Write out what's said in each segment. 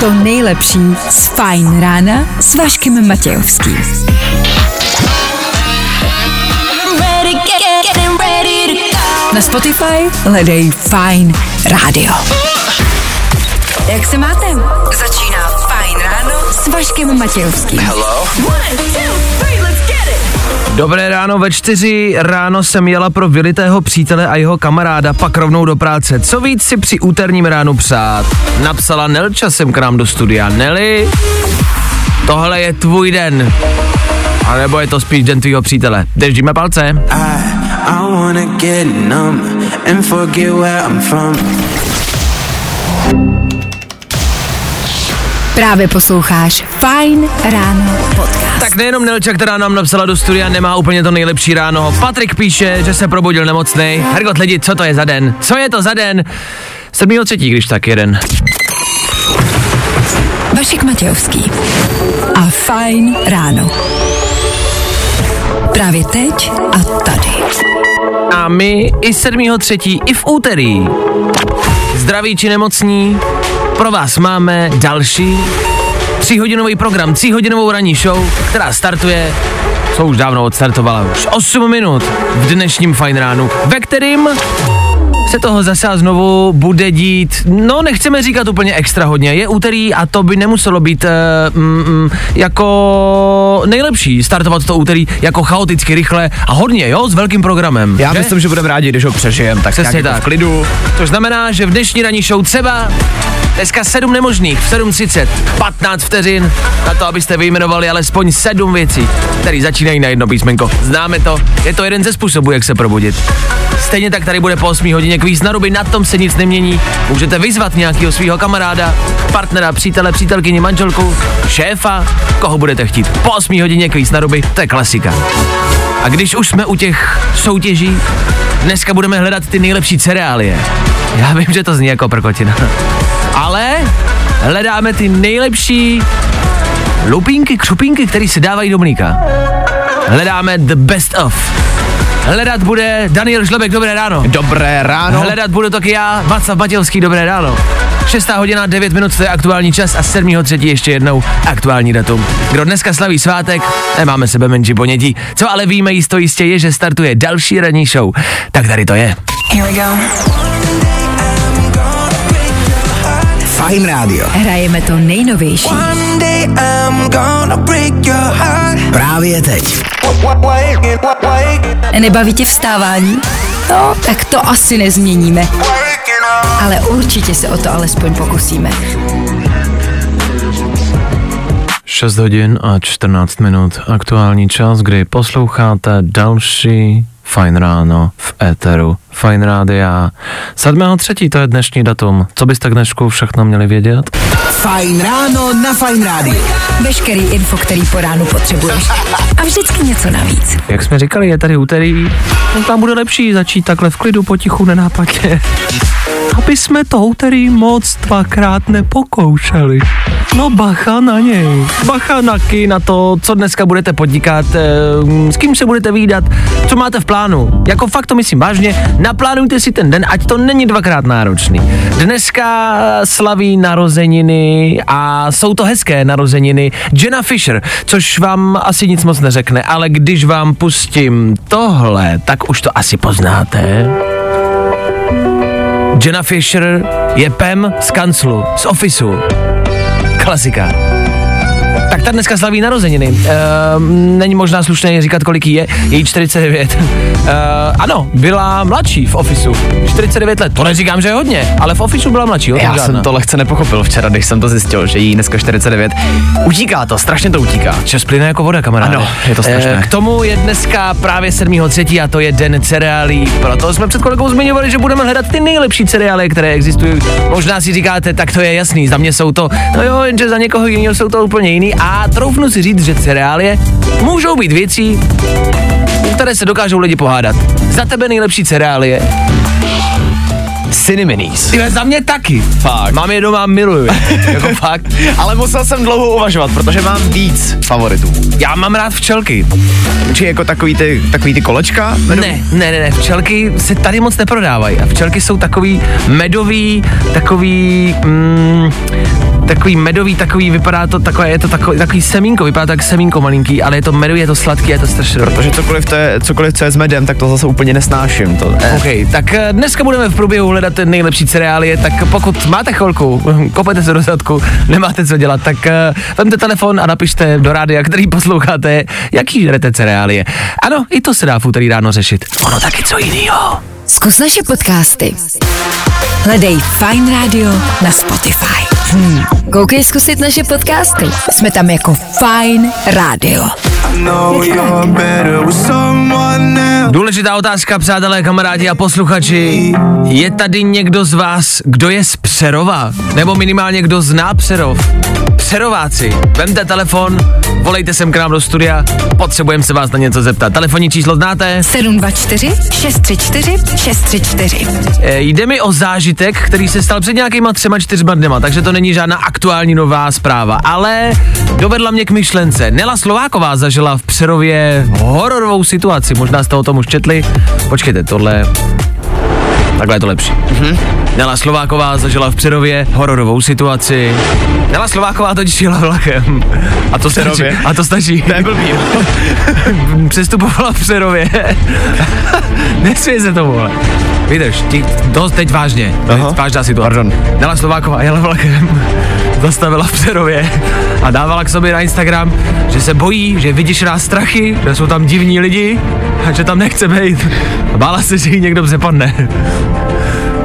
to nejlepší z Fajn rána s Vaškem Matějovským. Na Spotify hledej Fajn rádio. Jak se máte? Začíná Fajn ráno s Vaškem Matějovským. One, two, Dobré ráno, ve čtyři ráno jsem jela pro vylitého přítele a jeho kamaráda pak rovnou do práce. Co víc si při úterním ránu přát? Napsala Nelča sem k nám do studia. Neli, tohle je tvůj den. A nebo je to spíš den tvýho přítele. Držíme palce. I, I. Právě posloucháš Fajn ráno podcast. Tak nejenom Nelča, která nám napsala do studia, nemá úplně to nejlepší ráno. Patrik píše, že se probudil nemocný. Hergot lidi, co to je za den? Co je to za den? 7. třetí, když tak jeden. Vašek Matějovský a Fajn ráno. Právě teď a tady. A my i 7. třetí, i v úterý. Zdraví či nemocní, pro vás máme další tříhodinový program, tříhodinovou ranní show, která startuje, co už dávno odstartovala, už 8 minut v dnešním fajn ránu, ve kterým se toho zase a znovu bude dít, no nechceme říkat úplně extra hodně, je úterý a to by nemuselo být uh, mm, jako nejlepší startovat to úterý jako chaoticky, rychle a hodně, jo, s velkým programem. Já že? myslím, že budeme rádi, když ho přežijem, tak Přesně jako tak. v klidu. Což znamená, že v dnešní ranní show třeba dneska 7 nemožných, v 7.30, 15 vteřin na to, abyste vyjmenovali alespoň 7 věcí, které začínají na jedno písmenko. Známe to, je to jeden ze způsobů, jak se probudit. Stejně tak tady bude po 8 hodině kvíz na ruby, na tom se nic nemění. Můžete vyzvat nějakého svého kamaráda, partnera, přítele, přítelkyni, manželku, šéfa, koho budete chtít. Po 8 hodině kvíz na ruby, to je klasika. A když už jsme u těch soutěží, dneska budeme hledat ty nejlepší cereálie. Já vím, že to zní jako prkotina. Ale hledáme ty nejlepší lupínky, křupínky, které se dávají do mlíka. Hledáme the best of. Hledat bude Daniel Žlebek, dobré ráno. Dobré ráno. Hledat budu taky já, Václav Matějovský, dobré ráno. 6 hodina, 9 minut, to je aktuální čas a 7. třetí ještě jednou aktuální datum. Kdo dneska slaví svátek, nemáme sebe menší ponětí. Co ale víme jisto jistě je, že startuje další ranní show. Tak tady to je. Here we go. Fajn rádio. Hrajeme to nejnovější. One day I'm gonna break your heart. Právě teď. Nebaví tě vstávání? No, tak to asi nezměníme. Ale určitě se o to alespoň pokusíme. 6 hodin a 14 minut. Aktuální čas, kdy posloucháte další Fajn ráno v éteru Fajn rádia. 7. třetí to je dnešní datum. Co byste k dnešku všechno měli vědět? Fajn ráno na Fajn rádiu. Veškerý info, který po ránu potřebuješ. A vždycky něco navíc. Jak jsme říkali, je tady úterý, no tam bude lepší začít takhle v klidu, potichu, nenápadně. Aby jsme to úterý moc dvakrát nepokoušeli. No bacha na něj. Bacha na ky, na to, co dneska budete podnikat, eh, s kým se budete výdat, co máte v plánu. Jako fakt to myslím vážně, naplánujte si ten den, ať to není dvakrát náročný. Dneska slaví narozeniny a jsou to hezké narozeniny Jenna Fisher, což vám asi nic moc neřekne, ale když vám pustím tohle, tak už to asi poznáte. Jenna Fisher je Pam z kanclu, z ofisu. Klasika. Tak ta dneska slaví narozeniny. Uh, není možná slušné říkat, kolik jí je. Je jí 49. Uh, ano, byla mladší v ofisu. 49 let. To neříkám, že je hodně, ale v ofisu byla mladší. Já žádná. jsem to lehce nepochopil včera, když jsem to zjistil, že jí dneska 49. Utíká to, strašně to utíká. Čas plyne jako voda, kamaráde. Ano, je to strašné. Eh, K tomu je dneska právě 7.3. a to je den cereálí. Proto jsme před kolegou zmiňovali, že budeme hledat ty nejlepší cereálie, které existují. Možná si říkáte, tak to je jasný, za mě jsou to, no jo, jenže za někoho jiného jsou to úplně jiný. A troufnu si říct, že cereálie můžou být věcí, které se dokážou lidi pohádat. Za tebe nejlepší cereálie Cinnamonies. Ty za mě taky. Fakt. Mám je doma, miluju. jako fakt. Ale musel jsem dlouho uvažovat, protože mám víc favoritů. Já mám rád včelky. Či jako takový ty, takový ty kolečka? Ne, ne, ne, ne, včelky se tady moc neprodávají a včelky jsou takový medový, takový, mm, takový medový, takový, vypadá to takové, je to takový, takový semínko, vypadá to jak semínko malinký, ale je to medový, je to sladký, je to strašně dobré. Protože cokoliv, to je, cokoliv, co je s medem, tak to zase úplně nesnáším. To, eh. OK, tak eh, dneska budeme v průběhu hledat ten nejlepší cereálie, tak pokud máte chvilku, kopete se do zadku, nemáte co dělat, tak uh, vemte telefon a napište do rádia, který posloucháte, jaký žerete cereálie. Ano, i to se dá v úterý ráno řešit. Ono taky co jinýho. Zkus naše podcasty. Hledej Fine Radio na Spotify. Hmm. Koukej zkusit naše podcasty. Jsme tam jako Fine Radio. Důležitá otázka, přátelé, kamarádi a posluchači. Je tady někdo z vás, kdo je z Přerova? Nebo minimálně kdo zná Přerov? Přerováci, vemte telefon, volejte sem k nám do studia, potřebujeme se vás na něco zeptat. Telefonní číslo znáte? 724 634 634. E, jde mi o zážitek, který se stal před nějakýma třema, čtyřma dnema, takže to není žádná aktuální nová zpráva, ale dovedla mě k myšlence. Nela Slováková zažila v Přerově hororovou situaci, možná jste o tom už četli. Počkejte, tohle... Takhle je to lepší. Mm-hmm. Nela Slováková zažila v Přerově hororovou situaci. Nela Slováková totiž jela vlakem. A to stačí. A to stačí. To je blbý. Přestupovala v Přerově. Nesmí se tomu, ale. Vydrž, ti, to teď vážně. Aha. Vážná situace. Pardon. Nela Slováková jela vlakem, zastavila v Přerově a dávala k sobě na Instagram, že se bojí, že je vyděšená strachy, že jsou tam divní lidi a že tam nechce být. A bála se, že jí někdo přepadne.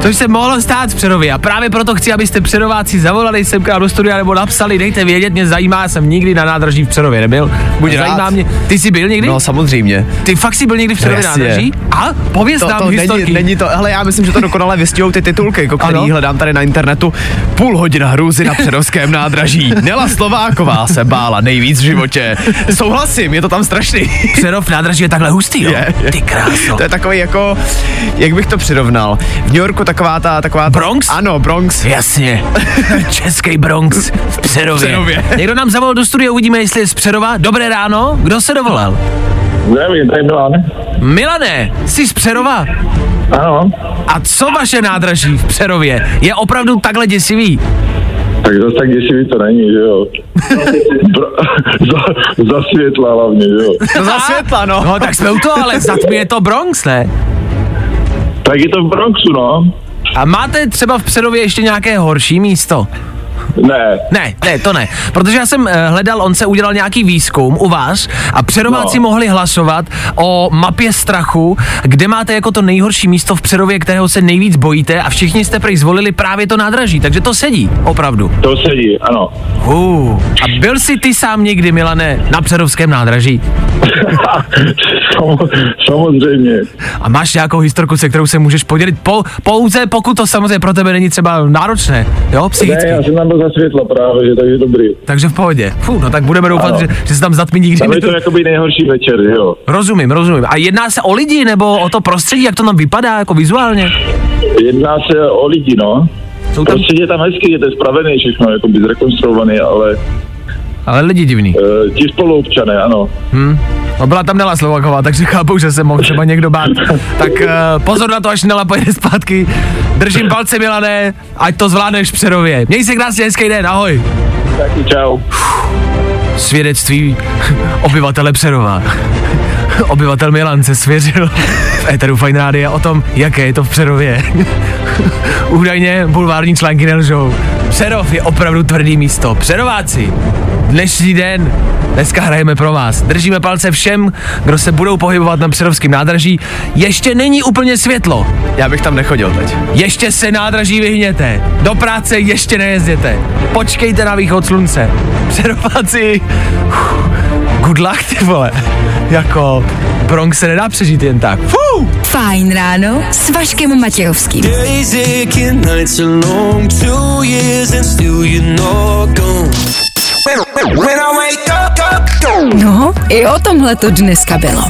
Což se mohlo stát v Přerově a právě proto chci, abyste Přerováci zavolali sem k nám do studia nebo napsali, dejte vědět, mě zajímá, jsem nikdy na nádraží v Přerově nebyl. Buď zajímá rád. mě. Ty jsi byl někdy? No samozřejmě. Ty fakt jsi byl někdy v Přerově Jasně. nádraží? A pověz To, nám to není, historky. není to, hele, já myslím, že to dokonale vystihou ty titulky, jako který Ano. hledám tady na internetu. Půl hodina hrůzy na Přerovském nádraží. Nela Slováková se bála nejvíc v životě. Souhlasím, je to tam strašný. Přerov nádraží je takhle hustý, jo? Je, je. Ty kráso. To je takový jako, jak bych to přirovnal. V New Yorku taková ta, taková ta, Bronx? Ano, Bronx. Jasně. Český Bronx v Přerově. Přerově. Někdo nám zavolal do studia, uvidíme, jestli je z Přerova. Dobré ráno, kdo se dovolal? Zdravím, tady Milan. Milané, jsi z Přerova. Ano, A co vaše nádraží v Přerově? Je opravdu takhle děsivý? tak zase tak děsivý to není, že jo. Bro, za, za světla hlavně, že jo. To za světla, no. No tak jsme u toho, ale za tmy je to Bronx, ne? Tak je to v Bronxu, no. A máte třeba v Přerově ještě nějaké horší místo? Ne, Ne, ne, to ne. Protože já jsem eh, hledal, on se udělal nějaký výzkum u vás a přerováci No. mohli hlasovat o mapě strachu, kde máte jako to nejhorší místo v Přerově, kterého se nejvíc bojíte a všichni jste prej zvolili právě to nádraží, takže to sedí, opravdu. to sedí, ano. Uh, a byl jsi ty sám někdy, Milane, na Přerovském nádraží? Samo- Samozřejmě. A máš nějakou historku, se kterou se můžeš podělit, po, pouze pokud to samozřejmě pro tebe není třeba náročné, jo, Ne, psychicky. já jsem tam byl za světla právě, že takže dobrý. Takže v pohodě. Fů, no tak budeme doufat, Ano. že, že se tam zatmí nikdy. Tam je nedo- to jakoby nejhorší večer, že jo. Rozumím, rozumím. A jedná se o lidi nebo o to prostředí, jak to tam vypadá, jako vizuálně? Jedná se o lidi, no. Jsou tam, Prostředí je tam hezky, je to spravený všechno, jakoby zrekonstruovaný, ale ale lidi divný. uh, ti spoluobčané, ano. Hm? No byla tam Nela Slovaková, takže chápu, že se mohl třeba někdo bát. Tak uh, pozor na to, až Nela pojede zpátky. Držím palce, Milané, ať to zvládneš v Přerově. Měj se krásně, hezký den, ahoj. Taky čau. Svědectví obyvatele Přerova. Obyvatel Milan se svěřil v Eteru Fine Rádia o tom, jaké je to v Přerově. Údajně bulvární články nelžou. Přerov je opravdu tvrdý místo. Přerováci, dnešní den, dneska hrajeme pro vás. Držíme palce všem, kdo se budou pohybovat na Přerovském nádraží. Ještě není úplně světlo. Já bych tam nechodil teď. Ještě se nádraží vyhněte. Do práce ještě nejezděte. Počkejte na východ slunce. Přerováci. Good luck, ty vole. Jako Bronx se nedá přežít jen tak. Fuu! Fajn ráno s Vaškem Matějovským. Days No, i o tomhle to dneska bylo.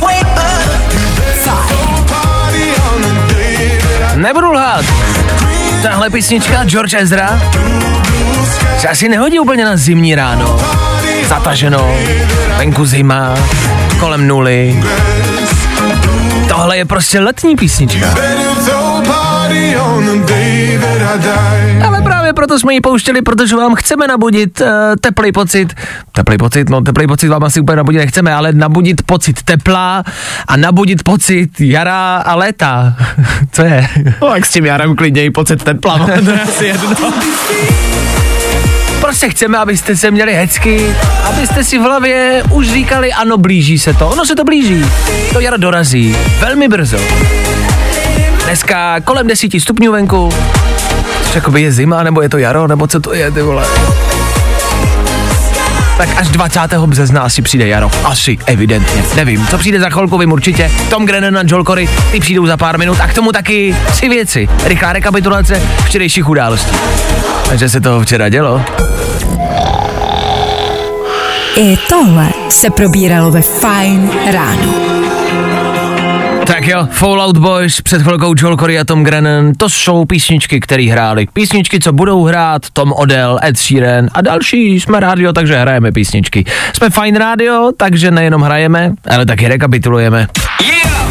Nebudu lhát. Tahle písnička George Ezra se asi nehodí úplně na zimní ráno. Zataženo, venku zima, kolem nuly. Tohle je prostě letní písnička. Ale právě proto jsme ji pouštěli, protože vám chceme nabudit uh, teplý pocit. Teplý pocit, no teplý pocit vám asi úplně nabudit nechceme, ale nabudit pocit tepla a nabudit pocit jara a léta. Co je? No tak s tím jarem klidně i pocit tepla, no, to je asi jedno. Prostě chceme, abyste se měli hecky, abyste si v hlavě už říkali, ano, blíží se to. Ono se to blíží. To jaro dorazí. Velmi brzo. Dneska kolem 10 stupňů venku. Což jakoby je zima, nebo je to jaro, nebo co to je, ty vole. Tak až 20. března asi přijde jaro. Asi, evidentně. Nevím, co přijde za chvilku, vím určitě. Tom Grennan a Joel Corey, ty přijdou za pár minut a k tomu taky tři věci. Rychlá rekapitulace včerejších událostí. Takže se toho včera dělo. I tohle se probíralo ve Fine ráno. Tak jo, Fallout Boys, před chvilkou Joel Corey a Tom Grennan, to jsou písničky, které hráli. Písničky, co budou hrát Tom Odell, Ed Sheeran a další. Jsme rádio, takže hrajeme písničky. Jsme Fine Radio, takže nejenom hrajeme, ale taky rekapitulujeme.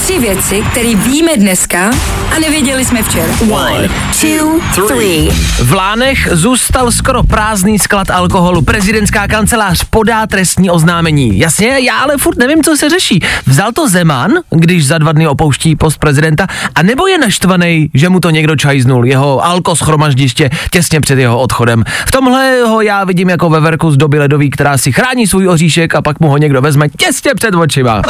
Tři věci, které víme dneska a nevěděli jsme včera. One, two, three. V Lánech zůstal skoro prázdný sklad alkoholu. Prezidentská kancelář podá trestní oznámení. Jasně, já ale furt nevím, co se řeší. Vzal to Zeman, když za dva dny opouští post prezidenta, a nebo je naštvaný, že mu to někdo čajznul, jeho alko schromaždiště těsně před jeho odchodem. V tomhle ho já vidím jako veverku z doby ledový, která si chrání svůj oříšek a pak mu ho někdo vezme těsně před očima.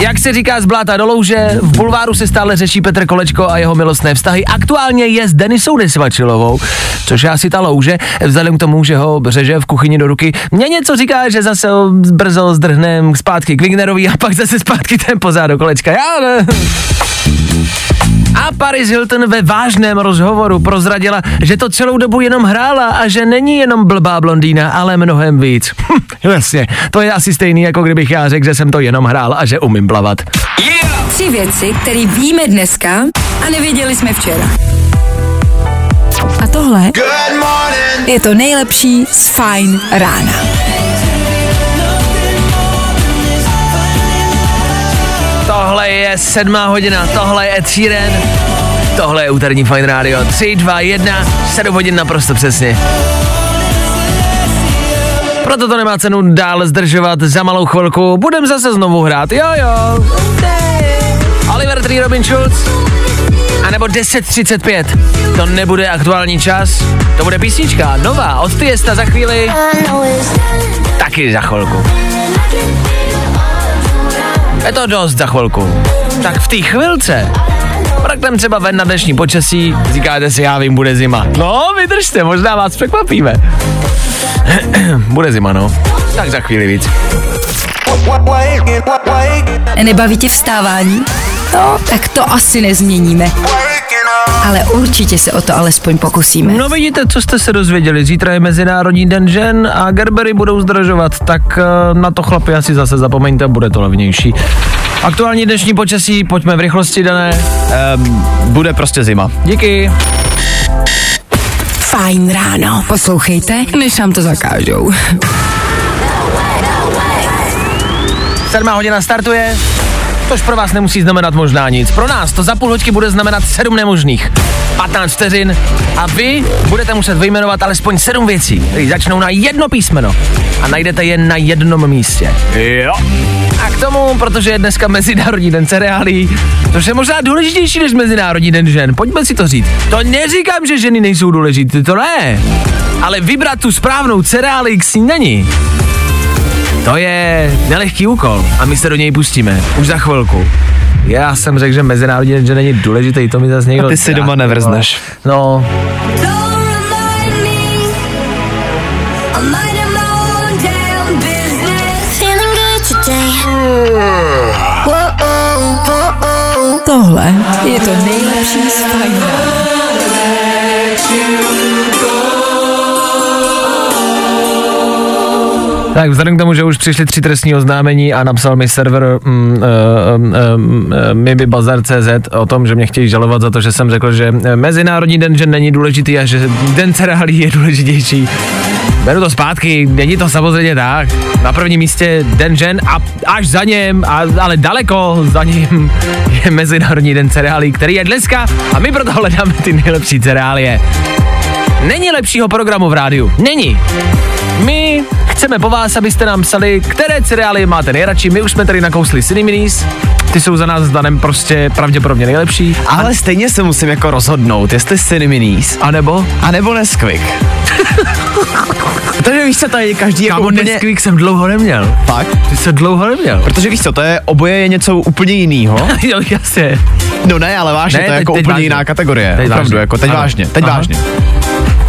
Jak se říká z bláta do louže, v bulváru se stále řeší Petr Kolečko a jeho milostné vztahy. Aktuálně je s Denisou Nesvačilovou, což je asi ta louže, vzhledem k tomu, že ho řeže v kuchyni do ruky. Mně něco říká, že zase brzo zdrhnem zpátky k Wignerovi a pak zase zpátky ten pozad do Kolečka. Já ne. A Paris Hilton ve vážném rozhovoru prozradila, že to celou dobu jenom hrála a že není jenom blbá blondýna, ale mnohem víc. Hm, Jasně, to je asi stejný, jako kdybych já řekl, že jsem to jenom hrál a že umím plavat. Tři věci, které víme dneska a nevěděli jsme včera. A tohle je to nejlepší z Fine rána. Tohle je sedmá hodina, tohle je Ed Sheeran, tohle je úterní Fine Radio. 3, 2, 1, 7 hodin naprosto přesně. Proto to nemá cenu dále zdržovat za malou chvilku. Budem zase znovu hrát, jo jo. Oliver Tree, Robin Schulz. A nebo 10.35. To nebude aktuální čas, to bude písnička nová od Tiesta za chvíli. Taky za chvilku. Je to dost za chvilku. Tak v té chvilce Mrknem třeba ven na dnešní počasí, říkáte si, já vím, bude zima. No, vydržte, možná vás překvapíme. bude zima, no. Tak za chvíli víc. Nebaví tě vstávání? No, tak to asi nezměníme. Ale určitě se o to alespoň pokusíme. No vidíte, co jste se dozvěděli. Zítra je Mezinárodní den žen a Gerbery budou zdržovat, tak eh, na to chlapi asi zase zapomeňte, bude to levnější. Aktuální dnešní počasí, pojďme v rychlosti, dané. Um, bude prostě zima. Díky. Fajn ráno. Poslouchejte, než vám to zakážou. Sedmá hodina startuje, tož pro vás nemusí znamenat možná nic. Pro nás to za půl hoďky bude znamenat sedm nemožných. 15 vteřin a vy budete muset vyjmenovat alespoň sedm věcí, které začnou na jedno písmeno a najdete je na jednom místě. Jo. A k tomu, protože je dneska Mezinárodní den cereálí, což je možná důležitější než Mezinárodní den žen, pojďme si to říct. To neříkám, že ženy nejsou důležité, to ne. Ale vybrat tu správnou cereálii k snídani, to je nelehký úkol a my se do něj pustíme. Už za chvilku. Já jsem řekl, že Mezinárodní den žen není důležitý, to mi zase někdo... A ty si doma nevrzneš. No. Tohle je to nejlepší z Tak vzhledem k tomu, že už přišly tři trestní oznámení a napsal mi server mm, uh, um, uh, mibibazar.cz o tom, že mě chtějí žalovat za to, že jsem řekl, že Mezinárodní den žen není důležitý a že den cereálí je důležitější. Beru to zpátky, není to samozřejmě tak. Na prvním místě den žen a až za něm, a, ale daleko za ním je Mezinárodní den cereálí, který je dneska a my proto hledáme ty nejlepší cereálie. Není lepšího programu v rádiu. Není. My chceme po vás, abyste nám psali, které cereálie máte nejradši. My už jsme tady nakousli Cineminis. Ty jsou za nás s Danem prostě pravděpodobně nejlepší. Ale stejně se musím jako rozhodnout, jestli Cineminis, A nebo? a nebo Nesquik. Protože víš co, to je každý jako Kámo, úplně... Nesquik jsem dlouho neměl. Fakt? Ty se dlouho neměl. Protože víš co, to je, oboje je něco úplně jiného. jo, jasně. No ne, ale vážně, Ne, to je teď- jako teď úplně vážně. jiná kategorie. Teď Opravdu, vážně. jako teď Ano. vážně, teď Aha. vážně.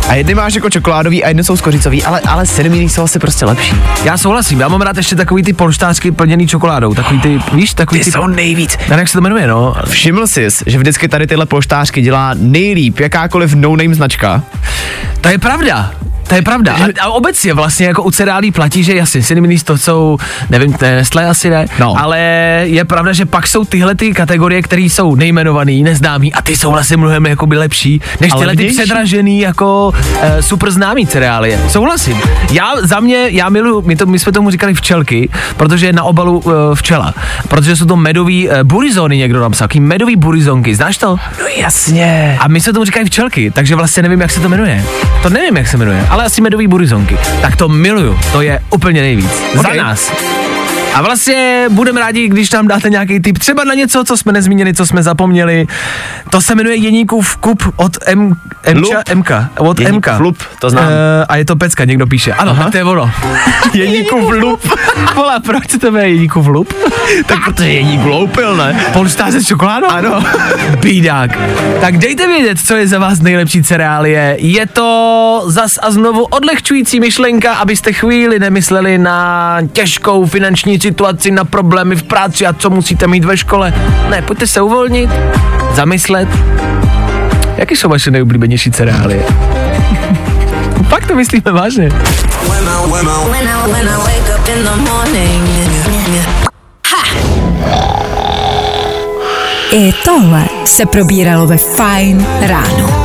A jedny máš jako čokoládový a jedny jsou skořicový, ale, ale sedmý jsou asi prostě lepší. Já souhlasím, já mám rád ještě takový ty polštářky plněný čokoládou, takový ty, víš, takový Ty ty... jsou nejvíc. Nevím, jak se to jmenuje, no. Všiml jsi, že vždycky tady tyhle polštářky dělá nejlíp jakákoliv no-name značka. To je pravda. To je pravda. A, a obecně vlastně jako u cereálí platí, že jasně, Cineminis to jsou, nevím, to je Nestlé asi ne, No. ale je pravda, že pak jsou tyhle ty kategorie, které jsou nejmenovaný, neznámý a ty jsou vlastně mnohem jakoby lepší, než A tyhle ty předražený jako e, super známý cereálie. Souhlasím. Já za mě, já miluji, my, to, my jsme tomu říkali včelky, protože je na obalu e, včela, protože jsou to medový e, burizony někdo napsal, taký medový burizonky, znáš to? No jasně. A my se tomu říkají včelky, takže vlastně nevím, jak se to jmenuje. To nevím, jak se jmenuje, ale asi medový burizonky. Tak to miluju, to je úplně nejvíc. Ok. Za nás. A vlastně budeme rádi, když nám dáte nějaký tip, třeba na něco, co jsme nezmínili, co jsme zapomněli. To se jmenuje Jeníkův kup od M, Mča, Lup. MK. Od Jeníkův MK. lup, to znám. E, a je to pecka, někdo píše. Ano, tak to je ono. Jeníkův lup. Vole, proč se to jmenuje Jeníkův lup? tak protože Jeník loupil, ne? Polštáře s čokoládou? Ano. Bídák. Tak dejte vědět, co je za vás nejlepší cereálie. Je to zas a znovu odlehčující myšlenka, abyste chvíli nemysleli na těžkou finanční situaci, na problémy v práci a co musíte mít ve škole. Ne, pojďte se uvolnit, zamyslet. Jaké jsou vaše nejoblíbenější cereálie? Fakt to myslíme vážně. I tohle se probíralo ve Fine ráno.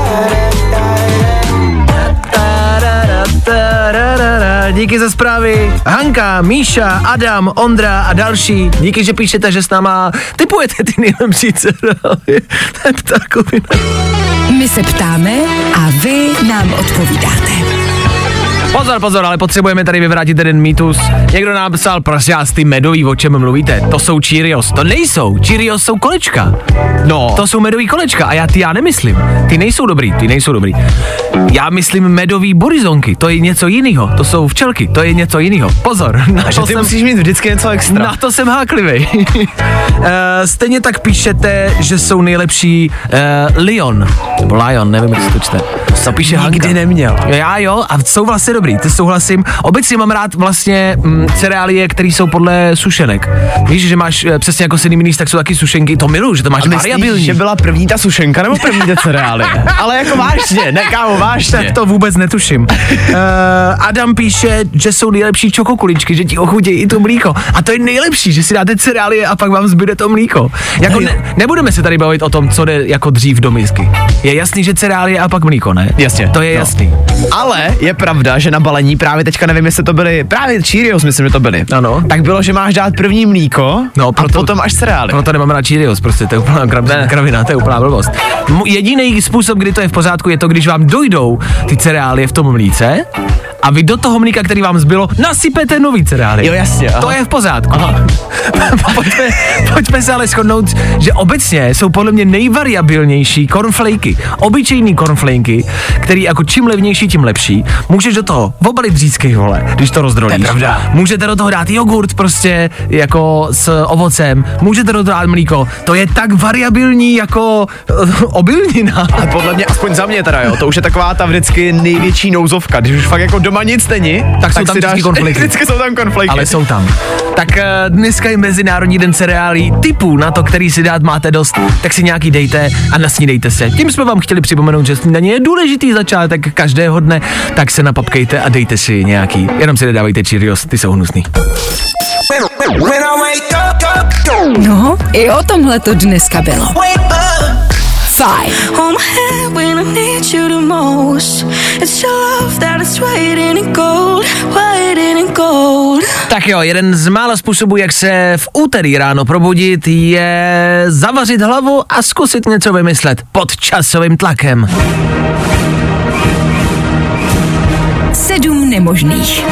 Díky za zprávy. Hanka, Míša, Adam, Ondra a další. Díky, že píšete, že s náma typujete ty nejlepší cereálie. Tak takový. My se ptáme a vy nám odpovídáte. Pozor, pozor, ale potřebujeme tady vyvrátit jeden mýtus. Někdo nám psal, prosím vás, ty medový, o čem mluvíte? To jsou Cheerios. To nejsou. Cheerios jsou kolečka. No, To jsou medový kolečka a já ty já nemyslím. Ty nejsou dobrý, ty nejsou dobrý. Já myslím medový burizonky, to je něco jiného. To jsou včelky, to je něco jiného. Pozor, na a že to ty jsem, musíš mít vždycky něco extra. na to jsem háklivý. uh, stejně tak píšete, že jsou nejlepší uh, Lion, nebo Lion, nevím, jak se to čte. To píše Nikdy Hanka. neměl. Já jo, a jsou vlastně dobrý, ty souhlasím. Obecně mám rád vlastně mm, cereálie, které jsou podle sušenek. Víš, že máš eh, přesně jako Cineminis, tak jsou taky sušenky, to miluju, že to máš A myslíš, variabilní. že byla první ta sušenka nebo první ty cereály? Ale jako vážně, ne kámo, vážně. Tak to vůbec netuším. uh, Adam píše, že jsou nejlepší čokokuličky, že ti ochutí i to mlíko. A to je nejlepší, že si dáte cereálie a pak vám zbyde to mlíko. Jako ne, nebudeme se tady bavit o tom, co jde jako dřív do misky. Je jasný, že cereálie a pak mlíko, ne? Jasně, To je no. jasný. Ale je pravda, že na balení právě teďka nevím, jestli to byly, právě Cheerios myslím, že to byly. Ano. Tak bylo, že máš dát první mlíko No, a proto- potom až cereály. Proto nemám rád Cheerios, prostě to je úplná kravina, to je úplná blbost. Jediný způsob, kdy to je v pořádku, je to, když vám dojdou ty cereálie v tom mlíce a vy do toho mlíka, který vám zbylo, nasypete nový cereálie. Jo, jasně, aha. To je v pořádku. pojďme, pojďme se ale shodnout, že obecně jsou podle mě nejvariabilnější cornflakey. Obyčejný cornflakey, který jako čím levnější, tím lepší. Můžeš do toho obalit řízky, vole, když to rozdrolíš. To je pravda. Můžete do toho dát jogurt prostě jako s ovocem, můžete do toho dát mlíko. To je tak variabilní jako uh, obilnina. Ale podle mě, aspoň za mě teda, jo, to už je taková ta vždycky největší nouzovka, když už fakt jako doma nic není, Tak jsou tam si vždycky konflikty. Vždycky jsou tam konflikty. Ale jsou tam. Tak eh, dneska je Mezinárodní den cereálí. Typů na to, který si dát máte dost, tak si nějaký dejte a nasnídejte se. Tím jsme vám chtěli připomenout, že snídaně je důležitý začátek každého dne, tak se napapkejte a dejte si nějaký. Jenom si nedávejte Cheerios, ty jsou hnusný. No, i o tomhle to dneska bylo. Fajn. On my head when I need you the most. It's your love that is waiting in gold, waiting in gold. Tak jo, jeden z mála způsobů, jak se v úterý ráno probudit, je zavařit hlavu a zkusit něco vymyslet pod časovým tlakem. Sedm nemožných.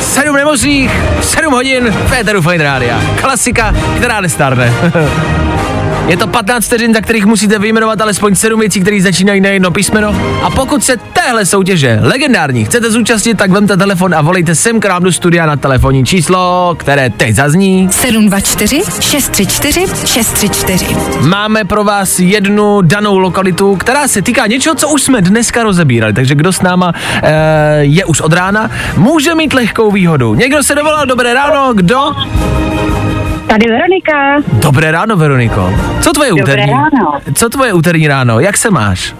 Sedm nemožných, sedm hodin, Féteru Fine Rádia. Klasika, která nestárne. Je to 15 vteřin, za kterých musíte vyjmenovat alespoň 7 věcí, které začínají na jedno písmeno. A pokud se téhle soutěže legendární chcete zúčastnit, tak vemte telefon a volejte sem k nám do studia na telefonní číslo, které teď zazní. 724 634 634. Máme pro vás jednu danou lokalitu, která se týká něčeho, co už jsme dneska rozebírali. Takže kdo s náma e, je už od rána, může mít lehkou výhodu. Někdo se dovolal, dobré ráno, kdo? Tady Veronika. Dobré ráno, Veroniko. Co tvoje Dobré úterní? ráno. Co tvoje úterní ráno? Jak se máš?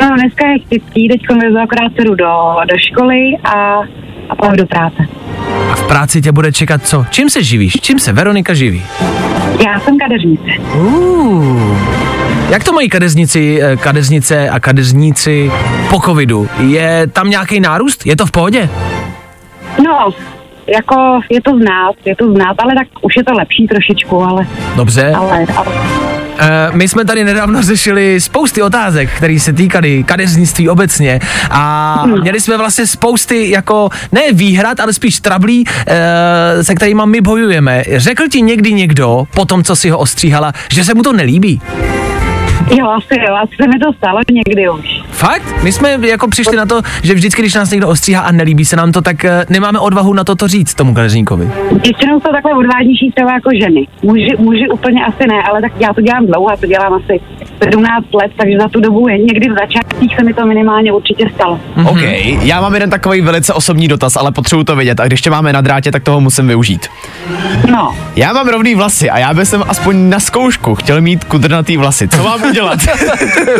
No, dneska je chtěstí, teď vezu akorát dceru do, do školy a, a pak do práce. A v práci tě bude čekat co? Čím se živíš? Čím se Veronika živí? Já jsem kadeřnice. Uh. Jak to mají kadeznici, eh, kadeznice a kadeřníci po covidu? Je tam nějaký nárůst? Je to v pohodě? No, jako je to znát, je to znát, ale tak už je to lepší trošičku, ale, Dobře. ale, ale Uh, my jsme tady nedávno řešili spousty otázek, které se týkaly kadeřnictví obecně a měli jsme vlastně spousty jako ne výhrad, ale spíš trablí, uh, se kterými my bojujeme. Řekl ti někdy někdo, po tom, co si ho ostříhala, že se mu to nelíbí? Jo, asi jo, asi se mi to stalo někdy už. Fakt? My jsme jako přišli na to, že vždycky, když nás někdo ostříhá a nelíbí se nám to, tak uh, nemáme odvahu na to to říct tomu kadeřníkovi. Většinou jsou takhle odvážnější třeba jako ženy. Muži, muži úplně asi ne, ale tak já to dělám dlouho, já to dělám asi 17 let, takže za tu dobu je někdy v začátcích se mi to minimálně určitě stalo. OK, já mám jeden takový velice osobní dotaz, ale potřebuji to vědět a když tě máme na drátě, tak toho musím využít. No, Já mám rovný vlasy a já bych jsem aspoň na zkoušku chtěl mít kudrnatý vlasy. Co mám udělat?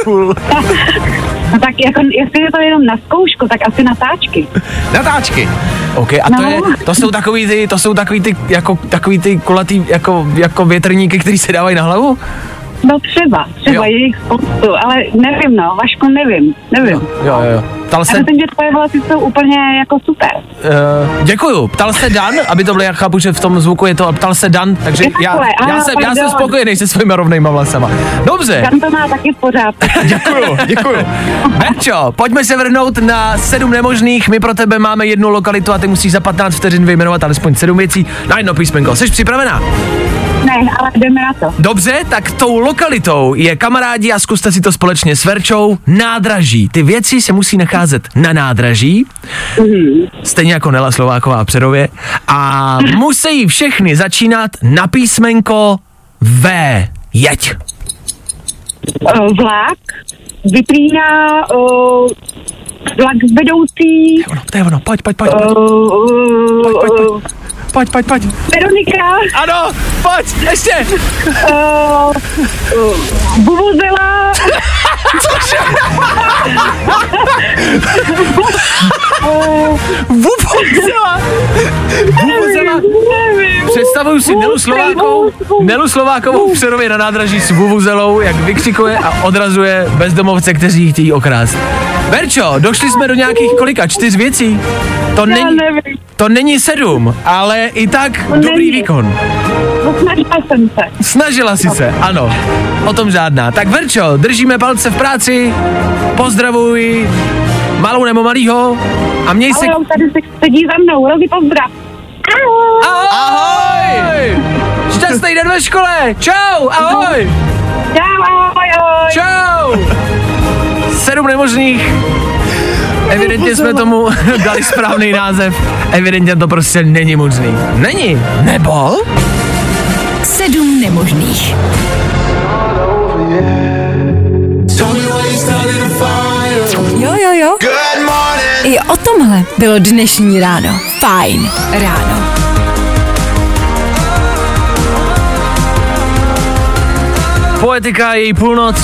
no tak jako, jestli je to jenom na zkoušku, tak asi natáčky. Natáčky. OK, a to, No. je, to jsou takový ty, to jsou takový ty, jako, takový ty kulatý, jako, jako větrníky, který se dávají na hlavu? No třeba, třeba Jo. je jich spoustu, ale nevím no, Vašku nevím, nevím. Jo, jo, jo. Ptal Já se, myslím, že tvoje vlasy jsou úplně jako super. uh, děkuju, ptal se Dan, aby to bylo, jak chápu, že v tom zvuku je to, a ptal se Dan, takže Je já, takhle, já, aha, jsem, já jsem spokojený se svýma rovnýma vlasama. Dobře, Tam to má taky v pořádku. Děkuju, děkuju. Berčo, pojďme se vrhnout na sedm nemožných. My pro tebe máme jednu lokalitu a ty musíš za 15 vteřin vyjmenovat alespoň sedm věcí na jedno písmenko. Jsi připravená? Ne, ale jdeme na to. Dobře, tak tou lokalitou je kamarádi a zkuste si to společně s Verčou nádraží. Ty věci se musí nacházet na nádraží, stejně jako Nela Slováková v Přerově, a musí všechny začínat na písmenko V. Jeď. Uh, vlak, vyplíná, uh, vlak vedoucí, To je ono, to je ono, pojď, pojď, pojď, uh, pojď, pojď, pojď, pojď, pojď, pojď. Veronika, Ano, pojď, ještě. uh, uh, Bubuzela, Vuvuzela. Vuvuzela. nevím. Představuju si Nelu Slovákovou. Nelu Slovákovou v Přerově na nádraží s Vuvuzelou, jak vykřikuje a odrazuje bezdomovce, kteří ji chtějí okrást. Verčo, došli jsme do nějakých kolika? Čtyř věcí? To není, to není sedm, ale i tak To dobrý není. výkon. Snažila jsem se. Snažila si se, ano. O tom žádná. Tak Verčo, držíme palce v práci, pozdravuj malou nebo malýho a měj se... On tady se sedí za mnou, Rozi pozdrav. Ahoj. Ahoj! Šťastný den ve škole! Čau! Ahoj! Čau, ahoj, ahoj. Čau! Sedm nemožných. Evidentně jsme tomu dali správný název. Evidentně to prostě není možný. Není. Nebo? Sedm nemožných. Jo, jo, jo. I o tomhle bylo dnešní ráno. Fajn ráno. Poetika, její půlnoc.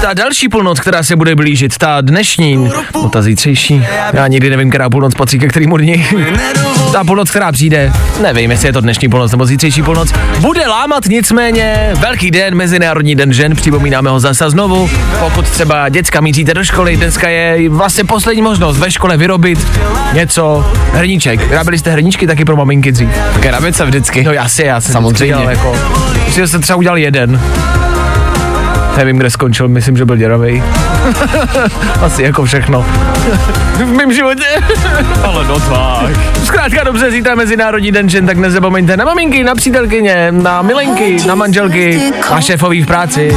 Ta další půlnoc, která se bude blížit, ta dnešní, no ta zítřejší, já nikdy nevím, která půlnoc patří ke kterému dni. Ta půlnoc, která přijde, nevím, jestli je to dnešní půlnoc nebo zítřejší půlnoc, bude lámat nicméně velký den, Mezinárodní den žen, připomínáme ho zase znovu. Pokud třeba děcka míříte do školy, dneska je vlastně poslední možnost ve škole vyrobit něco, hrníček. Vyráběli jste hrníčky taky pro maminky dřív. Krabice vždycky. No já si, já jsem Samozřejmě. vždycky dělal jako, že jsem třeba udělal jeden. Nevím, kde skončil, myslím, že byl děravej. Asi jako všechno. v mém životě. Ale no tak. Zkrátka dobře, zítra Mezinárodní den žen, tak nezapomeňte na maminky, na přítelkyně, na milenky, na manželky, na šéfový v práci.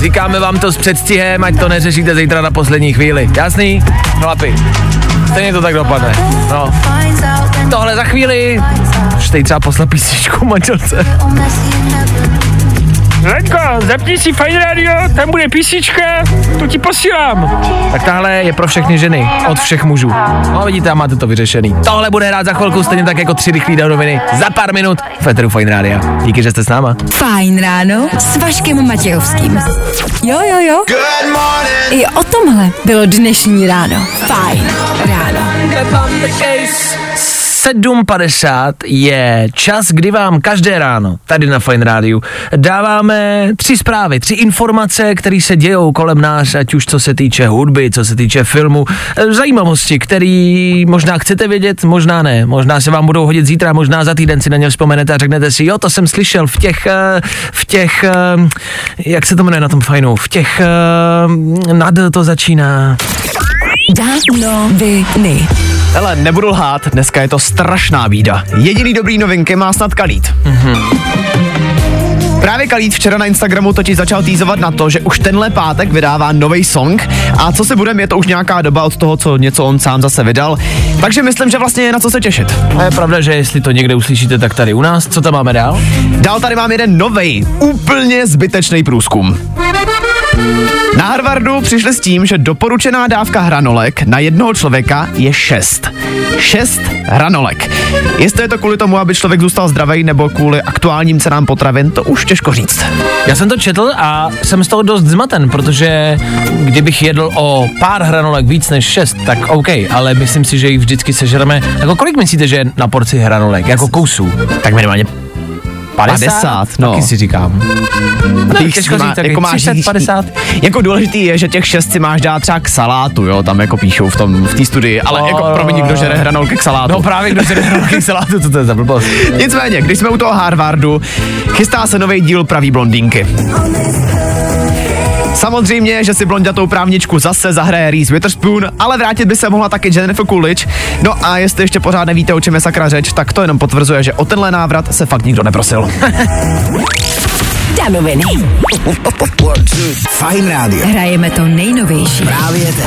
Říkáme vám to s předstihem, ať to neřešíte zítra na poslední chvíli. Jasný? Chlapi. Stejně to tak dopadne. No. Tohle za chvíli. Už teď třeba poslat písničku manželce. Lenko, zapni si Fine Radio, tam bude písnička, to ti posílám. Tak tahle je pro všechny ženy, od všech mužů. No vidíte, a máte to vyřešený. Tohle bude hrát za chvilku, stejně tak jako tři rychlé noviny. Za pár minut v Eteru Fine Radio. Díky, že jste s náma. Fajn ráno s Vaškem Matějovským. Jo, jo, jo. I o tomhle bylo dnešní ráno. Fajn ráno. 7.50 je čas, kdy vám každé ráno tady na Fine Rádiu dáváme tři zprávy, tři informace, které se dějou kolem nás, ať už co se týče hudby, co se týče filmu, eh, zajímavosti, které možná chcete vědět, možná ne, možná se vám budou hodit zítra, možná za týden si na ně vzpomenete a řeknete si, jo, to jsem slyšel v těch, eh, v těch, eh, jak se to jmenuje na tom fajnu, v těch, nad to začíná. Noviny. Hele, nebudu lhát, dneska je to strašná bída. Jediný dobrý novinky má snad Kalít. Právě Kalít včera na Instagramu totiž začal týzovat na to, že už tenhle pátek vydává nový song a co si budeme, je to už nějaká doba od toho, co něco on sám zase vydal. Takže myslím, že vlastně je na co se těšit. A je pravda, že jestli to někde uslyšíte, tak tady u nás. Co tam máme dál? Dál tady mám jeden novej, úplně zbytečný průzkum. Na Harvardu přišli s tím, že doporučená dávka hranolek na jednoho člověka je 6. 6 hranolek. Jestli je to kvůli tomu, aby člověk zůstal zdravý nebo kvůli aktuálním cenám potravin, to už těžko říct. Já jsem to četl a jsem z toho dost zmaten, protože kdybych jedl o pár hranolek víc než šest, tak OK, ale myslím si, že jich vždycky sežereme. Jako kolik myslíte, že je na porci hranolek? Jako kousů? Tak minimálně 50? 50, no. Taky si říkám. No, Těch těžko má- říct, jako máš 30, jíst- 50. Jako důležitý je, že těch šest si máš dát třeba k salátu, jo, tam jako píšou v tom, v té studii, ale O. jako promiň, kdo žere hranolky k salátu. No právě, kdo se hranolky k salátu, co to je za blbost? Nicméně, když jsme u toho Harvardu, chystá se nový díl Pravý blondýnky. Samozřejmě, že si blondětou právničku zase zahraje Reese Witherspoon, ale vrátit by se mohla taky Jennifer Coolidge. No a jestli ještě pořád nevíte, o čem je sakra řeč, tak to jenom potvrzuje, že o tenhle návrat se fakt nikdo neprosil. Danoviny. Fajn rádio. Hrajeme to nejnovější. Právě teď.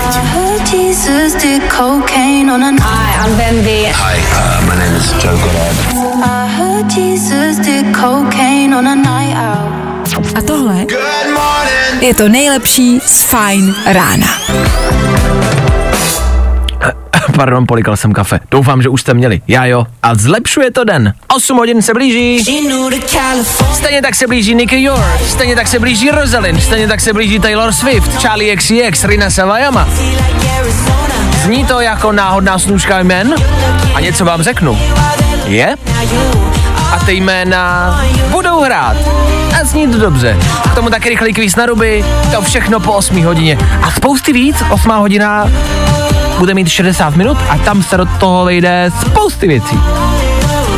Jesus did cocaine on a Hi, I'm Bendy. Hi, uh, my name is Joe Goddard. I heard Jesus did cocaine on a night out. A tohle je to nejlepší z Fajn rána. Pardon, polikal jsem kafe. Doufám, že už jste měli. Já jo. A zlepšuje to den. 8 hodin se blíží. Stejně tak se blíží Nicky York. Stejně tak se blíží Rosalind. Stejně tak se blíží Taylor Swift, Charlie XCX, Rina Savajama. Zní to jako náhodná snůžka jmen? A něco vám řeknu. Je? A ty jména budou hrát. A zní to dobře. K tomu taky rychlý kvíz na ruby, to všechno po 8 hodině. A spousty víc, 8 hodina bude mít 60 minut a tam se do toho vejde spousty věcí.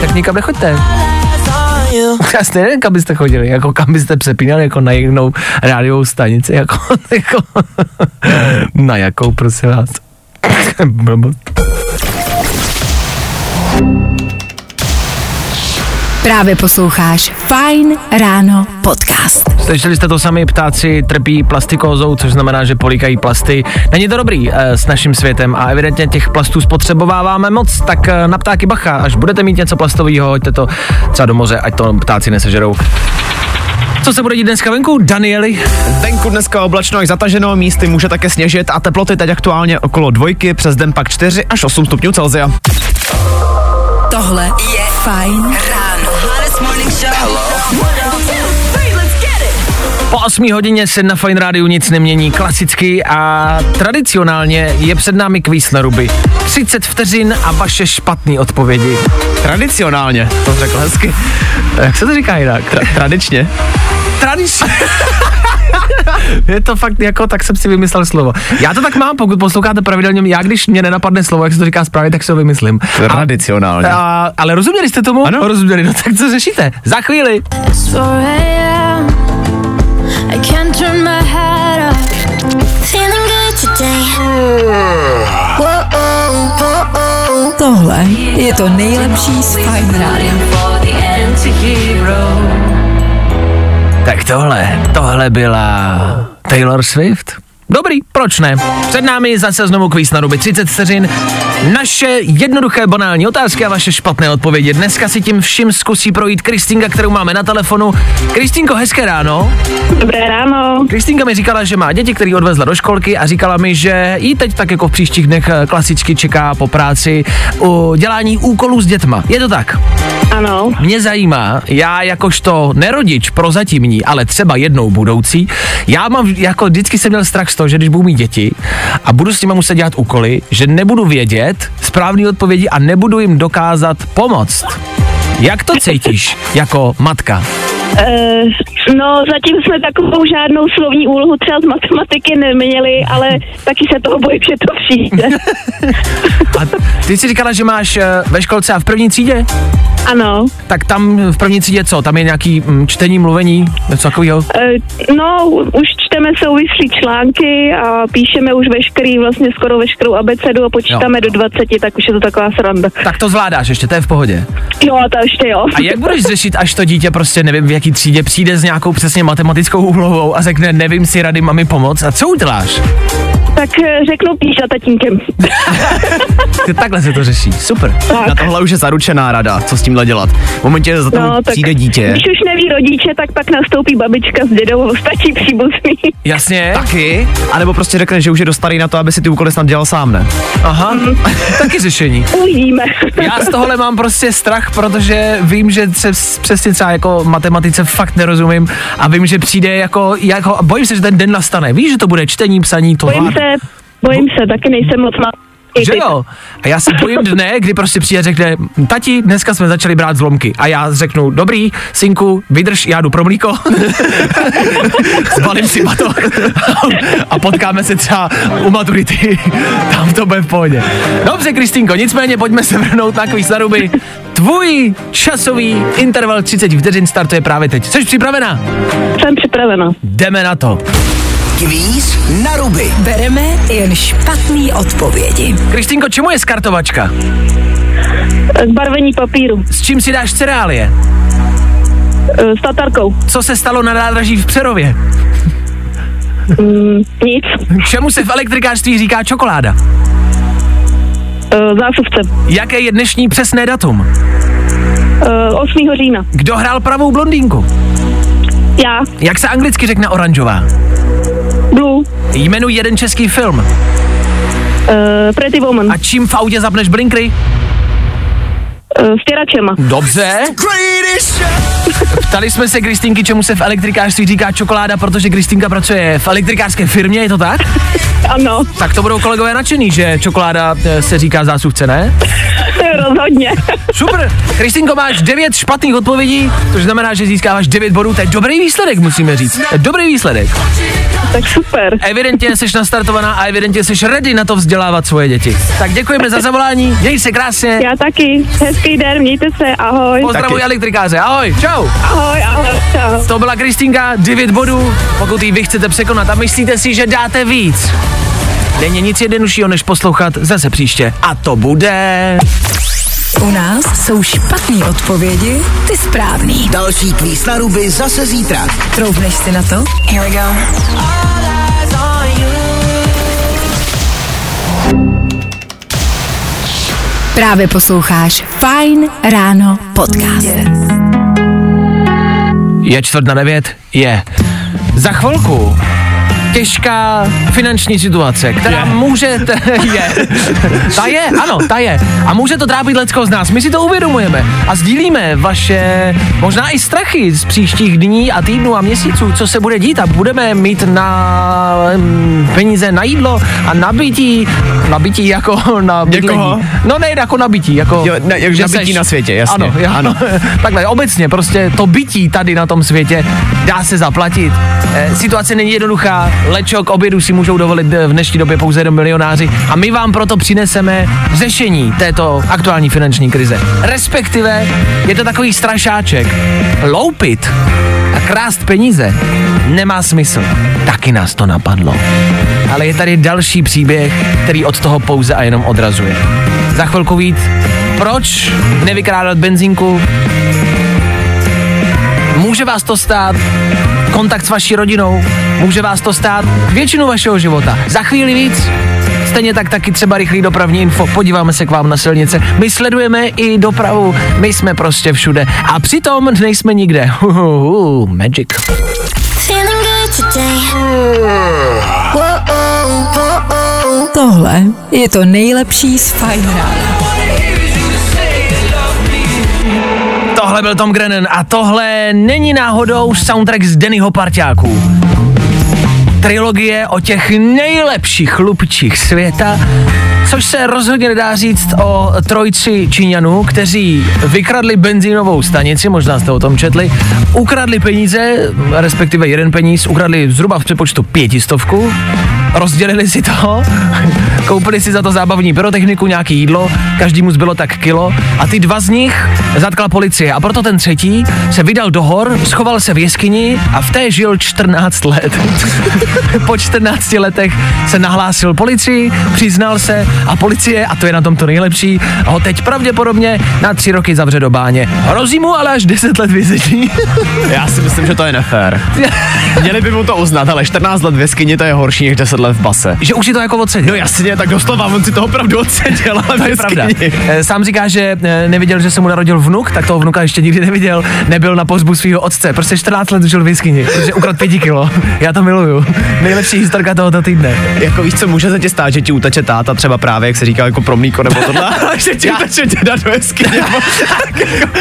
Tak nikam nechoďte. Já si nevím, kam byste chodili, jako kam byste přepínali, jako na jinou rádiovou stanici, jako, jako na jakou, prosím vás. Právě posloucháš Fajn ráno podcast. Slyšeli jste to sami, ptáci trpí plastikózou, což znamená, že políkají plasty. Není to dobrý e, s naším světem a evidentně těch plastů spotřebováváme moc, tak e, na ptáky bacha, až budete mít něco plastového, hoďte to třeba do moře, ať to ptáci nesežerou. Co se bude dít dneska venku, Danieli? Venku dneska oblačno až zataženo, místy může také sněžit a teploty teď aktuálně okolo dvojky, přes den pak 4 až 8 stupňů Celsia. Tohle je Fajn ráno. Po 8 hodině se na Fine Rádiu nic nemění klasicky a tradicionálně je před námi kvíz na ruby. 30 vteřin a vaše špatné odpovědi. Tradicionálně, to řekl hezky. Jak se to říká jinak? Tra- tradičně. Tradičně. je to fakt jako, tak jsem si vymyslel slovo. Já to tak mám, pokud posloucháte pravidelně, já když mě nenapadne slovo, jak se to říká správně, tak si ho vymyslím. Tradicionálně. A, ale rozuměli jste tomu? Ano. Rozuměli, no tak co řešíte? Za chvíli. I can't turn my head off. Feeling good today. Whoa-oh, Tohle je to nejlepší z Fajn rána. Tak tohle, tohle byla Taylor Swift. Dobrý, proč ne? Před námi zase znovu kvíz na ruby 30 vteřin. Naše jednoduché banální otázky a vaše špatné odpovědi. Dneska si tím vším zkusí projít Kristýnka, kterou máme na telefonu. Kristýnko, hezké ráno. Dobré ráno. Kristýnka mi říkala, že má děti, který odvezla do školky a říkala mi, že jí teď tak jako v příštích dnech eh, klasicky čeká po práci u dělání úkolů s dětma. Je to tak? Ano. Mě zajímá, já jakožto nerodič prozatímní, ale třeba jednou budoucí, já mám, jako vždycky jsem měl strach z toho, že když budu mít děti a budu s nimi muset dělat úkoly, že nebudu vědět správný odpovědi a nebudu jim dokázat pomoct. Jak to cítíš jako matka? Uh, no, zatím jsme takovou žádnou slovní úlohu třeba z matematiky neměli, ale taky se toho bojím, že to přijde. A ty jsi říkala, že máš eh, ve školce a v první třídě? Ano. Tak tam v první třídě co? Tam je nějaký mm, čtení, mluvení, něco takového? Uh, no, už čteme souvislý články a píšeme už veškerý, vlastně skoro veškerou abecedu a počítáme do 20, tak už je to taková sranda. Tak to zvládáš ještě, to je v pohodě. Jo, a to ještě jo. A jak budeš řešit, až to dítě prostě nevím jaký třídě přijde s nějakou přesně matematickou úlohou a řekne nevím si rady mami pomoct a co uděláš? Tak eh, řeknu píš za tatínkem. Ty takhle se to řeší, super. Na tohle už je zaručená rada, co s tímhle dělat. V momentě, že za to No, tak přijde dítě. Když už neví rodiče, tak pak nastoupí babička s dědou a ostatní příbuzný. Jasně. Taky? A nebo prostě řekne, že už je dost starý na to, aby si ty úkoly snad dělal sám, ne? Aha, taky řešení. Uvidíme. Já z tohohle mám prostě strach, protože vím, že přes, přesně třeba jako matematice fakt nerozumím a vím, že přijde jako, jako bojím se, že ten den nastane. Víš, že to bude čtení, psaní, to Bojím se, bojím se, taky nejsem moc má. Že jo? A já se bojím dne, kdy prostě přijde a řekne, tati, dneska jsme začali brát zlomky. A já řeknu, dobrý, synku, vydrž, já jdu pro mlíko. Zbalím si bato. a potkáme se třeba u maturity. Tam to bude v pohodě. Dobře, Kristýnko, nicméně pojďme se vrhnout na kvíz na ruby. Tvůj časový interval 30 vteřin startuje právě teď. Jsi připravená? Jsem připravena. Jdeme na to. Kvíz na ruby. Bereme jen špatný odpovědi. Kristýnko, čemu je skartovačka? Zbarvení papíru. S čím si dáš cereálie? Eh, S tatarkou. Co se stalo na nádraží v Přerově? Mm, nic. Čemu se v elektrikářství říká čokoláda? Eh, Zásuvce. Jaké je dnešní přesné datum? Eh, 8. října. Kdo hrál pravou blondýnku? Já. Jak se anglicky řekne oranžová? Blue. Jmenuj jeden český film. Uh, Pretty Woman. A čím v autě zapneš blinkry? Uh, stěračema. Dobře. Ptali jsme se Kristýnky, čemu se v elektrikářství říká čokoláda, protože Kristýnka pracuje v elektrikářské firmě, je to tak? Ano. Tak to budou kolegové nadšený, že čokoláda eh, se říká zásuvce, ne? Rozhodně. Super. Kristýnko, máš 9 špatných odpovědí, což znamená, že získáváš 9 bodů. To je dobrý výsledek, musíme říct. To je dobrý výsledek. tak super. Evidentně jsi nastartovaná a evidentně jsi ready na to vzdělávat svoje děti. Tak děkujeme za zavolání, měj se krásně. Já taky. Hezký den, mějte se, ahoj. Pozdravuj elektrikáře, ahoj, čau. Ahoj, ahoj, čau. To byla Kristýnka, 9 bodů, pokud ji vy chcete překonat a myslíte si, že dáte víc. Není nic jednoduššího, než poslouchat zase příště. A to bude... U nás jsou špatné odpovědi, ty správný. Další kvíz na ruby zase zítra. Troufneš si na to? Here we go. Právě posloucháš Fine Ráno podcast. Je čtvrt na devět? Je. Za chvilku těžká finanční situace, která je. může, t- je, ta je, ano, ta je. A může to trápit lecko z nás. My si to uvědomujeme a sdílíme vaše možná i strachy z příštích dní a týdnů a měsíců, co se bude dít a budeme mít na mm, peníze na jídlo a nabití, nabití jako na bydlení. Někoho? No ne, jako nabití, jako... Jo, ne, jak že nabití seš- na světě, jasně. Ano, já, Ano. Takhle, obecně, prostě to bytí tady na tom světě dá se zaplatit. Eh, situace není jednoduchá, lečok obědu si můžou dovolit eh, v dnešní době pouze jenom milionáři a my vám proto přineseme řešení této aktuální finanční krize. Respektive je to takový strašáček. Loupit a krást peníze nemá smysl. Taky nás to napadlo. Ale je tady další příběh, který od toho pouze a jenom odrazuje. Za chvilku víc, proč nevykrádat benzínku, Může vás to stát kontakt s vaší rodinou, může vás to stát většinu vašeho života. Za chvíli víc, stejně tak taky třeba rychlý dopravní info, podíváme se k vám na silnice. My sledujeme i dopravu, my jsme prostě všude a přitom nejsme nikde. Uhuhu, magic. Tohle je to nejlepší z Fajn rána. Tohle byl Tom Grennan a tohle není náhodou soundtrack z Dennyho parťáků. Trilogie o těch nejlepších chlupčích světa, což se rozhodně nedá říct o trojci Číňanů, kteří vykradli benzínovou stanici, možná jste o tom četli, ukradli peníze, respektive jeden peníz, ukradli zhruba v přepočtu pětistovku, rozdělili si to, koupili si za to zábavní pyrotechniku, nějaký jídlo, každému zbylo tak kilo a ty dva z nich zatkla policie a proto ten třetí se vydal do hor, schoval se v jeskyni a v té žil 14 let. po 14 letech se nahlásil policii, přiznal se a policie, a to je na tom to nejlepší, ho teď pravděpodobně na tři roky zavře do báně. Hrozí mu ale až 10 let vězení. Já si myslím, že to je nefér. Měli by mu to uznat, ale 14 let ve skyni to je horší než 10 let v base. že už je to jako odseděl. No jasně, tak doslova, on si to opravdu odseděl, ale To je pravda. Eh, Sám říká, že eh, neviděl, že se mu narodil vnuk, tak toho vnuka ještě nikdy neviděl. Nebyl na pohřbu svého otce. Prostě 14 let žil v jeskyni, protože ukradl 5 kilo. Já to miluju. Nejlepší historka tohoto týdne. Jako víš co, může se ti stát, že ti uteče táta třeba právě, jak se říká, jako pro mlíko nebo tohle, ale že ti Já- uteče děda do jeskyně.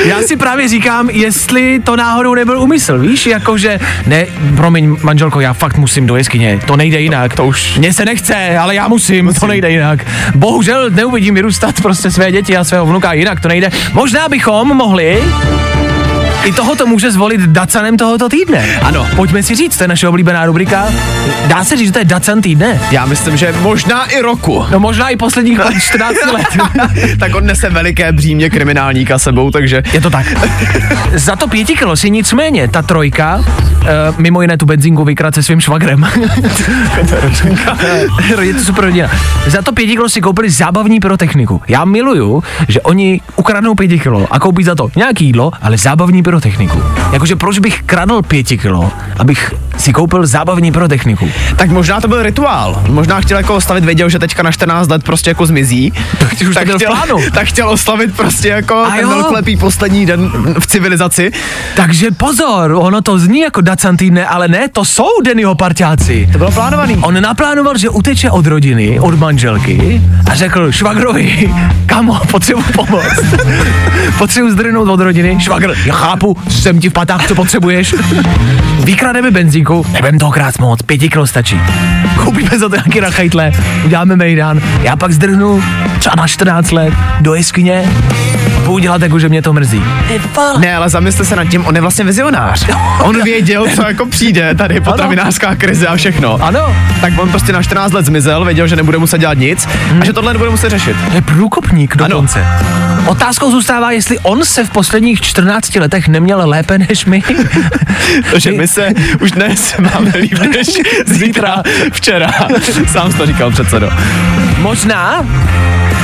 Já si právě říkám, jestli to náhodou nebyl úmysl, víš, jakože, ne, promiň, manželko, já fakt musím do jeskyně, to nejde jinak. To už. Mně se nechce, ale já musím, musím, to nejde jinak. Bohužel neuvidím vyrůstat prostě své děti a svého vnuka jinak, to nejde. Možná bychom mohli i tohoto může zvolit Dacanem tohoto týdne. Ano. Pojďme si říct, to je naše oblíbená rubrika. Dá se říct, že to je Dacan týdne. Já myslím, že možná i roku. No možná i posledních 14 let. tak on nese veliké břímě kriminálníka sebou, takže... Je to tak. Za to pěti kilo si nicméně ta trojka, uh, mimo jiné tu benzínku vykrát se svým švagrem. je to super rodina. Za to pěti kilo si koupili zábavní pyrotechniku. Já miluju, že oni ukradnou pěti kilo a koupí za to nějaký jídlo, ale zábavní pyrotechniku. Jakože proč bych kradl pěti kilo, abych si koupil zábavní pyrotechniku. Tak možná to byl rituál. Možná chtěl jako oslavit, věděl, že teďka na 14 let prostě jako zmizí. už to byl v chtěl, plánu. tak chtěl oslavit prostě jako A ten jo. velkolepý poslední den v civilizaci. Takže pozor, ono to zní jako Dacan týdne, ale ne, to jsou Dennyho parťáci. To bylo plánovaný. On naplánoval, že uteče od rodiny, od manželky a řekl švagrovi, kamo, potřebuji pomoc. potřebuji zdrhnout od rodiny. Švagr, já chápu, jsem ti v patách, co potřebuješ. Vykrademe benzínku, nebudem toho krát moc, pěti kilo stačí. Koupíme za to nějaký rachajtle, uděláme mejdan, já pak zdrhnu třeba na 14 let do jeskyně, budu dělat jako, že mě to mrzí. Ne, ale zamyslte se nad tím, on je vlastně vizionář. On věděl, co jako přijde, tady potravinářská krize a všechno. Ano. Tak on prostě na 14 let zmizel, věděl, že nebude muset dělat nic a že tohle nebude muset řešit. To je průkopník dokonce. Otázkou zůstává, jestli on se v posledních 14 letech neměl lépe než my. Takže my se už dnes máme líp než zítra, včera. Sám to říkal předsedo. Možná,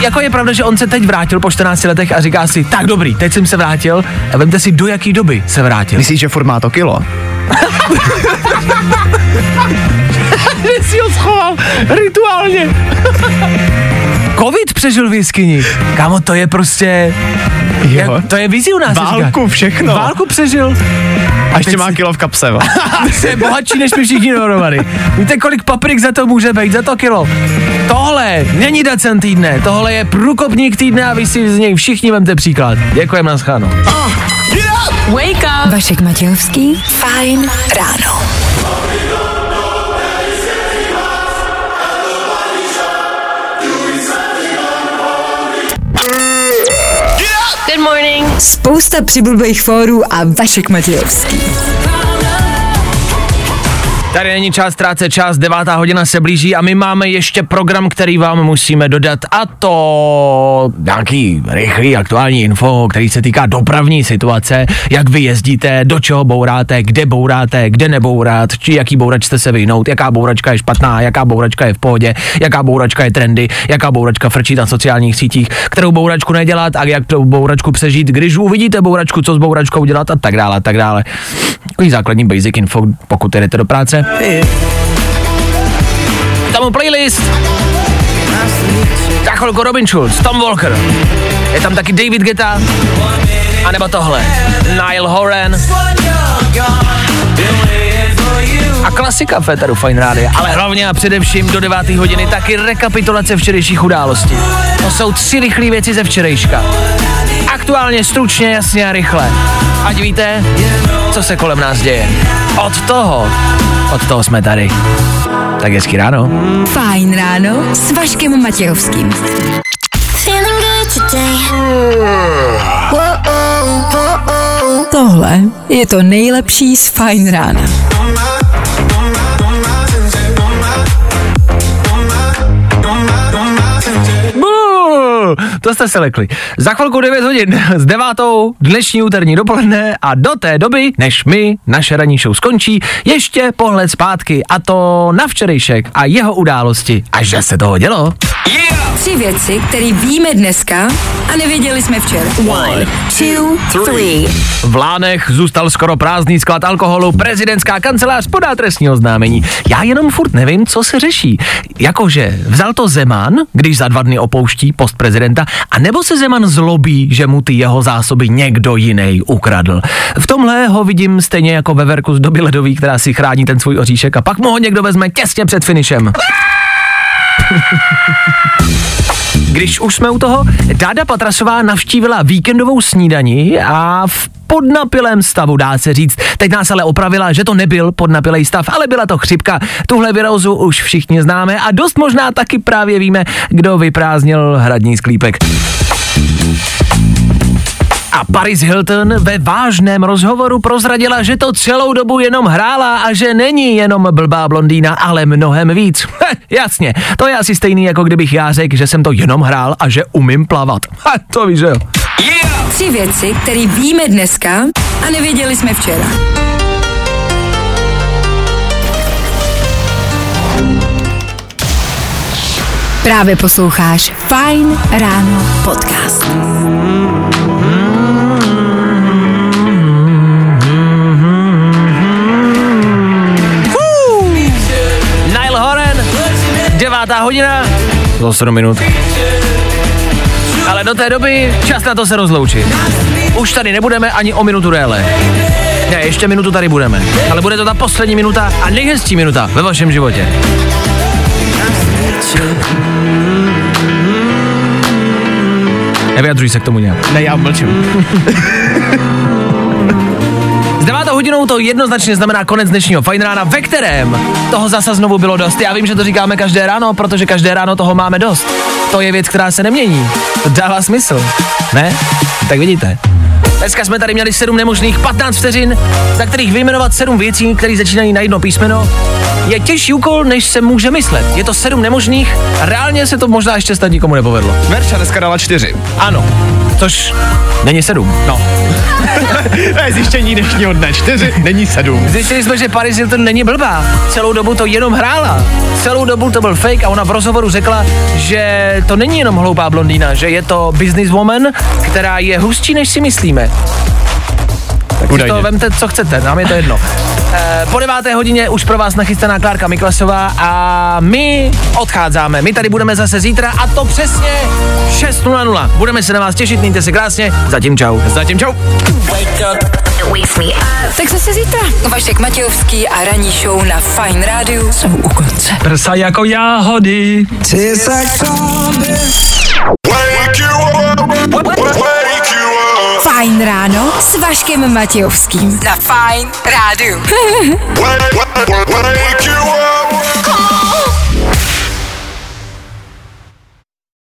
jako je pravda, že on se teď vrátil po 14 letech a říká si, tak dobrý, teď jsem se vrátil a vemte si, do jaký doby se vrátil. Myslíš, že furt má to kilo? Že si ho schoval rituálně. Covid přežil v jeskyni. Kámo, to je prostě Jo. To je vizionář. Válku, všechno. Válku přežil. A ještě má kilo v kapse. je bohatší než my všichni dohromady. Víte, kolik paprik za to může být, za to kilo? Tohle není decent týdne, tohle je průkopník týdne a vy si z něj všichni vemte příklad. Děkujeme na schánu. Wake up! Vašek Matějovský. Fajn ráno. Good morning. Spousta přibulbých fórů a Vašek Matějovský. Tady není čas ztrácet čas, devátá hodina se blíží a my máme ještě program, který vám musíme dodat a to nějaký rychlý aktuální info, který se týká dopravní situace, jak vy jezdíte, do čeho bouráte, kde bouráte, kde nebourat, či jaký bouračce se vyhnout, jaká bouračka je špatná, jaká bouračka je v pohodě, jaká bouračka je trendy, jaká bouračka frčí na sociálních sítích, kterou bouračku nedělat a jak tu bouračku přežít, když uvidíte bouračku, co s bouračkou dělat a tak dále, a tak dále. Takový základní basic info, pokud jdete do práce. Tam playlist. Za chvilku Robin Schulz, Tom Walker. Je tam taky David Guetta. A nebo tohle. Nile Horan. A klasika Féteru Fine Rádia, ale hlavně a především do 9. hodiny taky rekapitulace včerejších událostí. To jsou tři rychlé věci ze včerejška. Aktuálně, stručně, jasně a rychle. Ať víte, co se kolem nás děje. Od toho, od toho jsme tady. Tak hezký ráno. Fajn ráno s Vaškem Matějovským. Tohle je to nejlepší z Fajn rána. To jste se lekli. Za chvilku 9 hodin s devátou dnešní úterní dopoledne a do té doby, než my, naše ranní show skončí, ještě pohled zpátky a to na včerejšek a jeho události. A že se toho dělo? Tři věci, které víme dneska a nevěděli jsme včera. One, two, three. V Lánech zůstal skoro prázdný sklad alkoholu, prezidentská kancelář podá trestní oznámení. Já jenom furt nevím, co se řeší. Jakože vzal to Zeman, když za dva dny opouští post prezidenta, a nebo se Zeman zlobí, že mu ty jeho zásoby někdo jiný ukradl. V tomhle ho vidím stejně jako ve verku z doby ledový, která si chrání ten svůj oříšek a pak mu ho někdo vezme těsně před finišem. Když už jsme u toho, Dáda Patrasová navštívila víkendovou snídani a v podnapilém stavu, dá se říct. Teď nás ale opravila, že to nebyl podnapilej stav, ale byla to chřipka. Tuhle virózu už všichni známe a dost možná taky právě víme, kdo vyprázdnil hradní sklípek. A Paris Hilton ve vážném rozhovoru prozradila, že to celou dobu jenom hrála a že není jenom blbá blondýna, ale mnohem víc. Heh, jasně, to je asi stejný, jako kdybych já řekl, že jsem to jenom hrál a že umím plavat. Ha, to víš, že jo. Tři věci, které víme dneska a nevěděli jsme včera. Právě posloucháš Fine Ráno podcast. Devátá hodina, to 7 minut. Ale do té doby čas na to se rozloučit. Už tady nebudeme ani o minutu déle. Ne, ještě minutu tady budeme. Ale bude to ta poslední minuta a nejhezčí minuta ve vašem životě. Nevyjadřuj se k tomu nějak. Ne, já mlčím. Hodinou to jednoznačně znamená konec dnešního fajn rána, ve kterém toho zasa znovu bylo dost. Já vím, že to říkáme každé ráno, protože každé ráno toho máme dost. To je věc, která se nemění. To dává smysl. Ne? Tak vidíte. Dneska jsme tady měli 7 nemožných 15 vteřin, za kterých vyjmenovat 7 věcí, které začínají na jedno písmeno. Je těžší úkol, než se může myslet. Je to 7 nemožných a reálně se to možná ještě snad nikomu nepovedlo. Verča dneska dala čtyři. Ano, což není 7. No. To je zjištění dnešního dne. Čtyři není sedm. Zjistili jsme, že Paris Hilton není blbá. Celou dobu to jenom hrála. Celou dobu to byl fake a ona v rozhovoru řekla, že to není jenom hloupá blondýna, že je to businesswoman, která je hustší, než si myslíme. Tak si to vemte, co chcete, nám je to jedno. E, po deváté hodině už pro vás nachystaná Klárka Miklasová a my odcházíme. My tady budeme zase zítra a to přesně 6.00. Budeme se na vás těšit, mějte se krásně. Zatím čau. Zatím čau. Tak zase zítra. Vašek Matějovský a ranní show na Fine Radio jsou u konce. Prsa jako jáhody. Fajn ráno s Vaškem Matějovským. Na. Wake you up.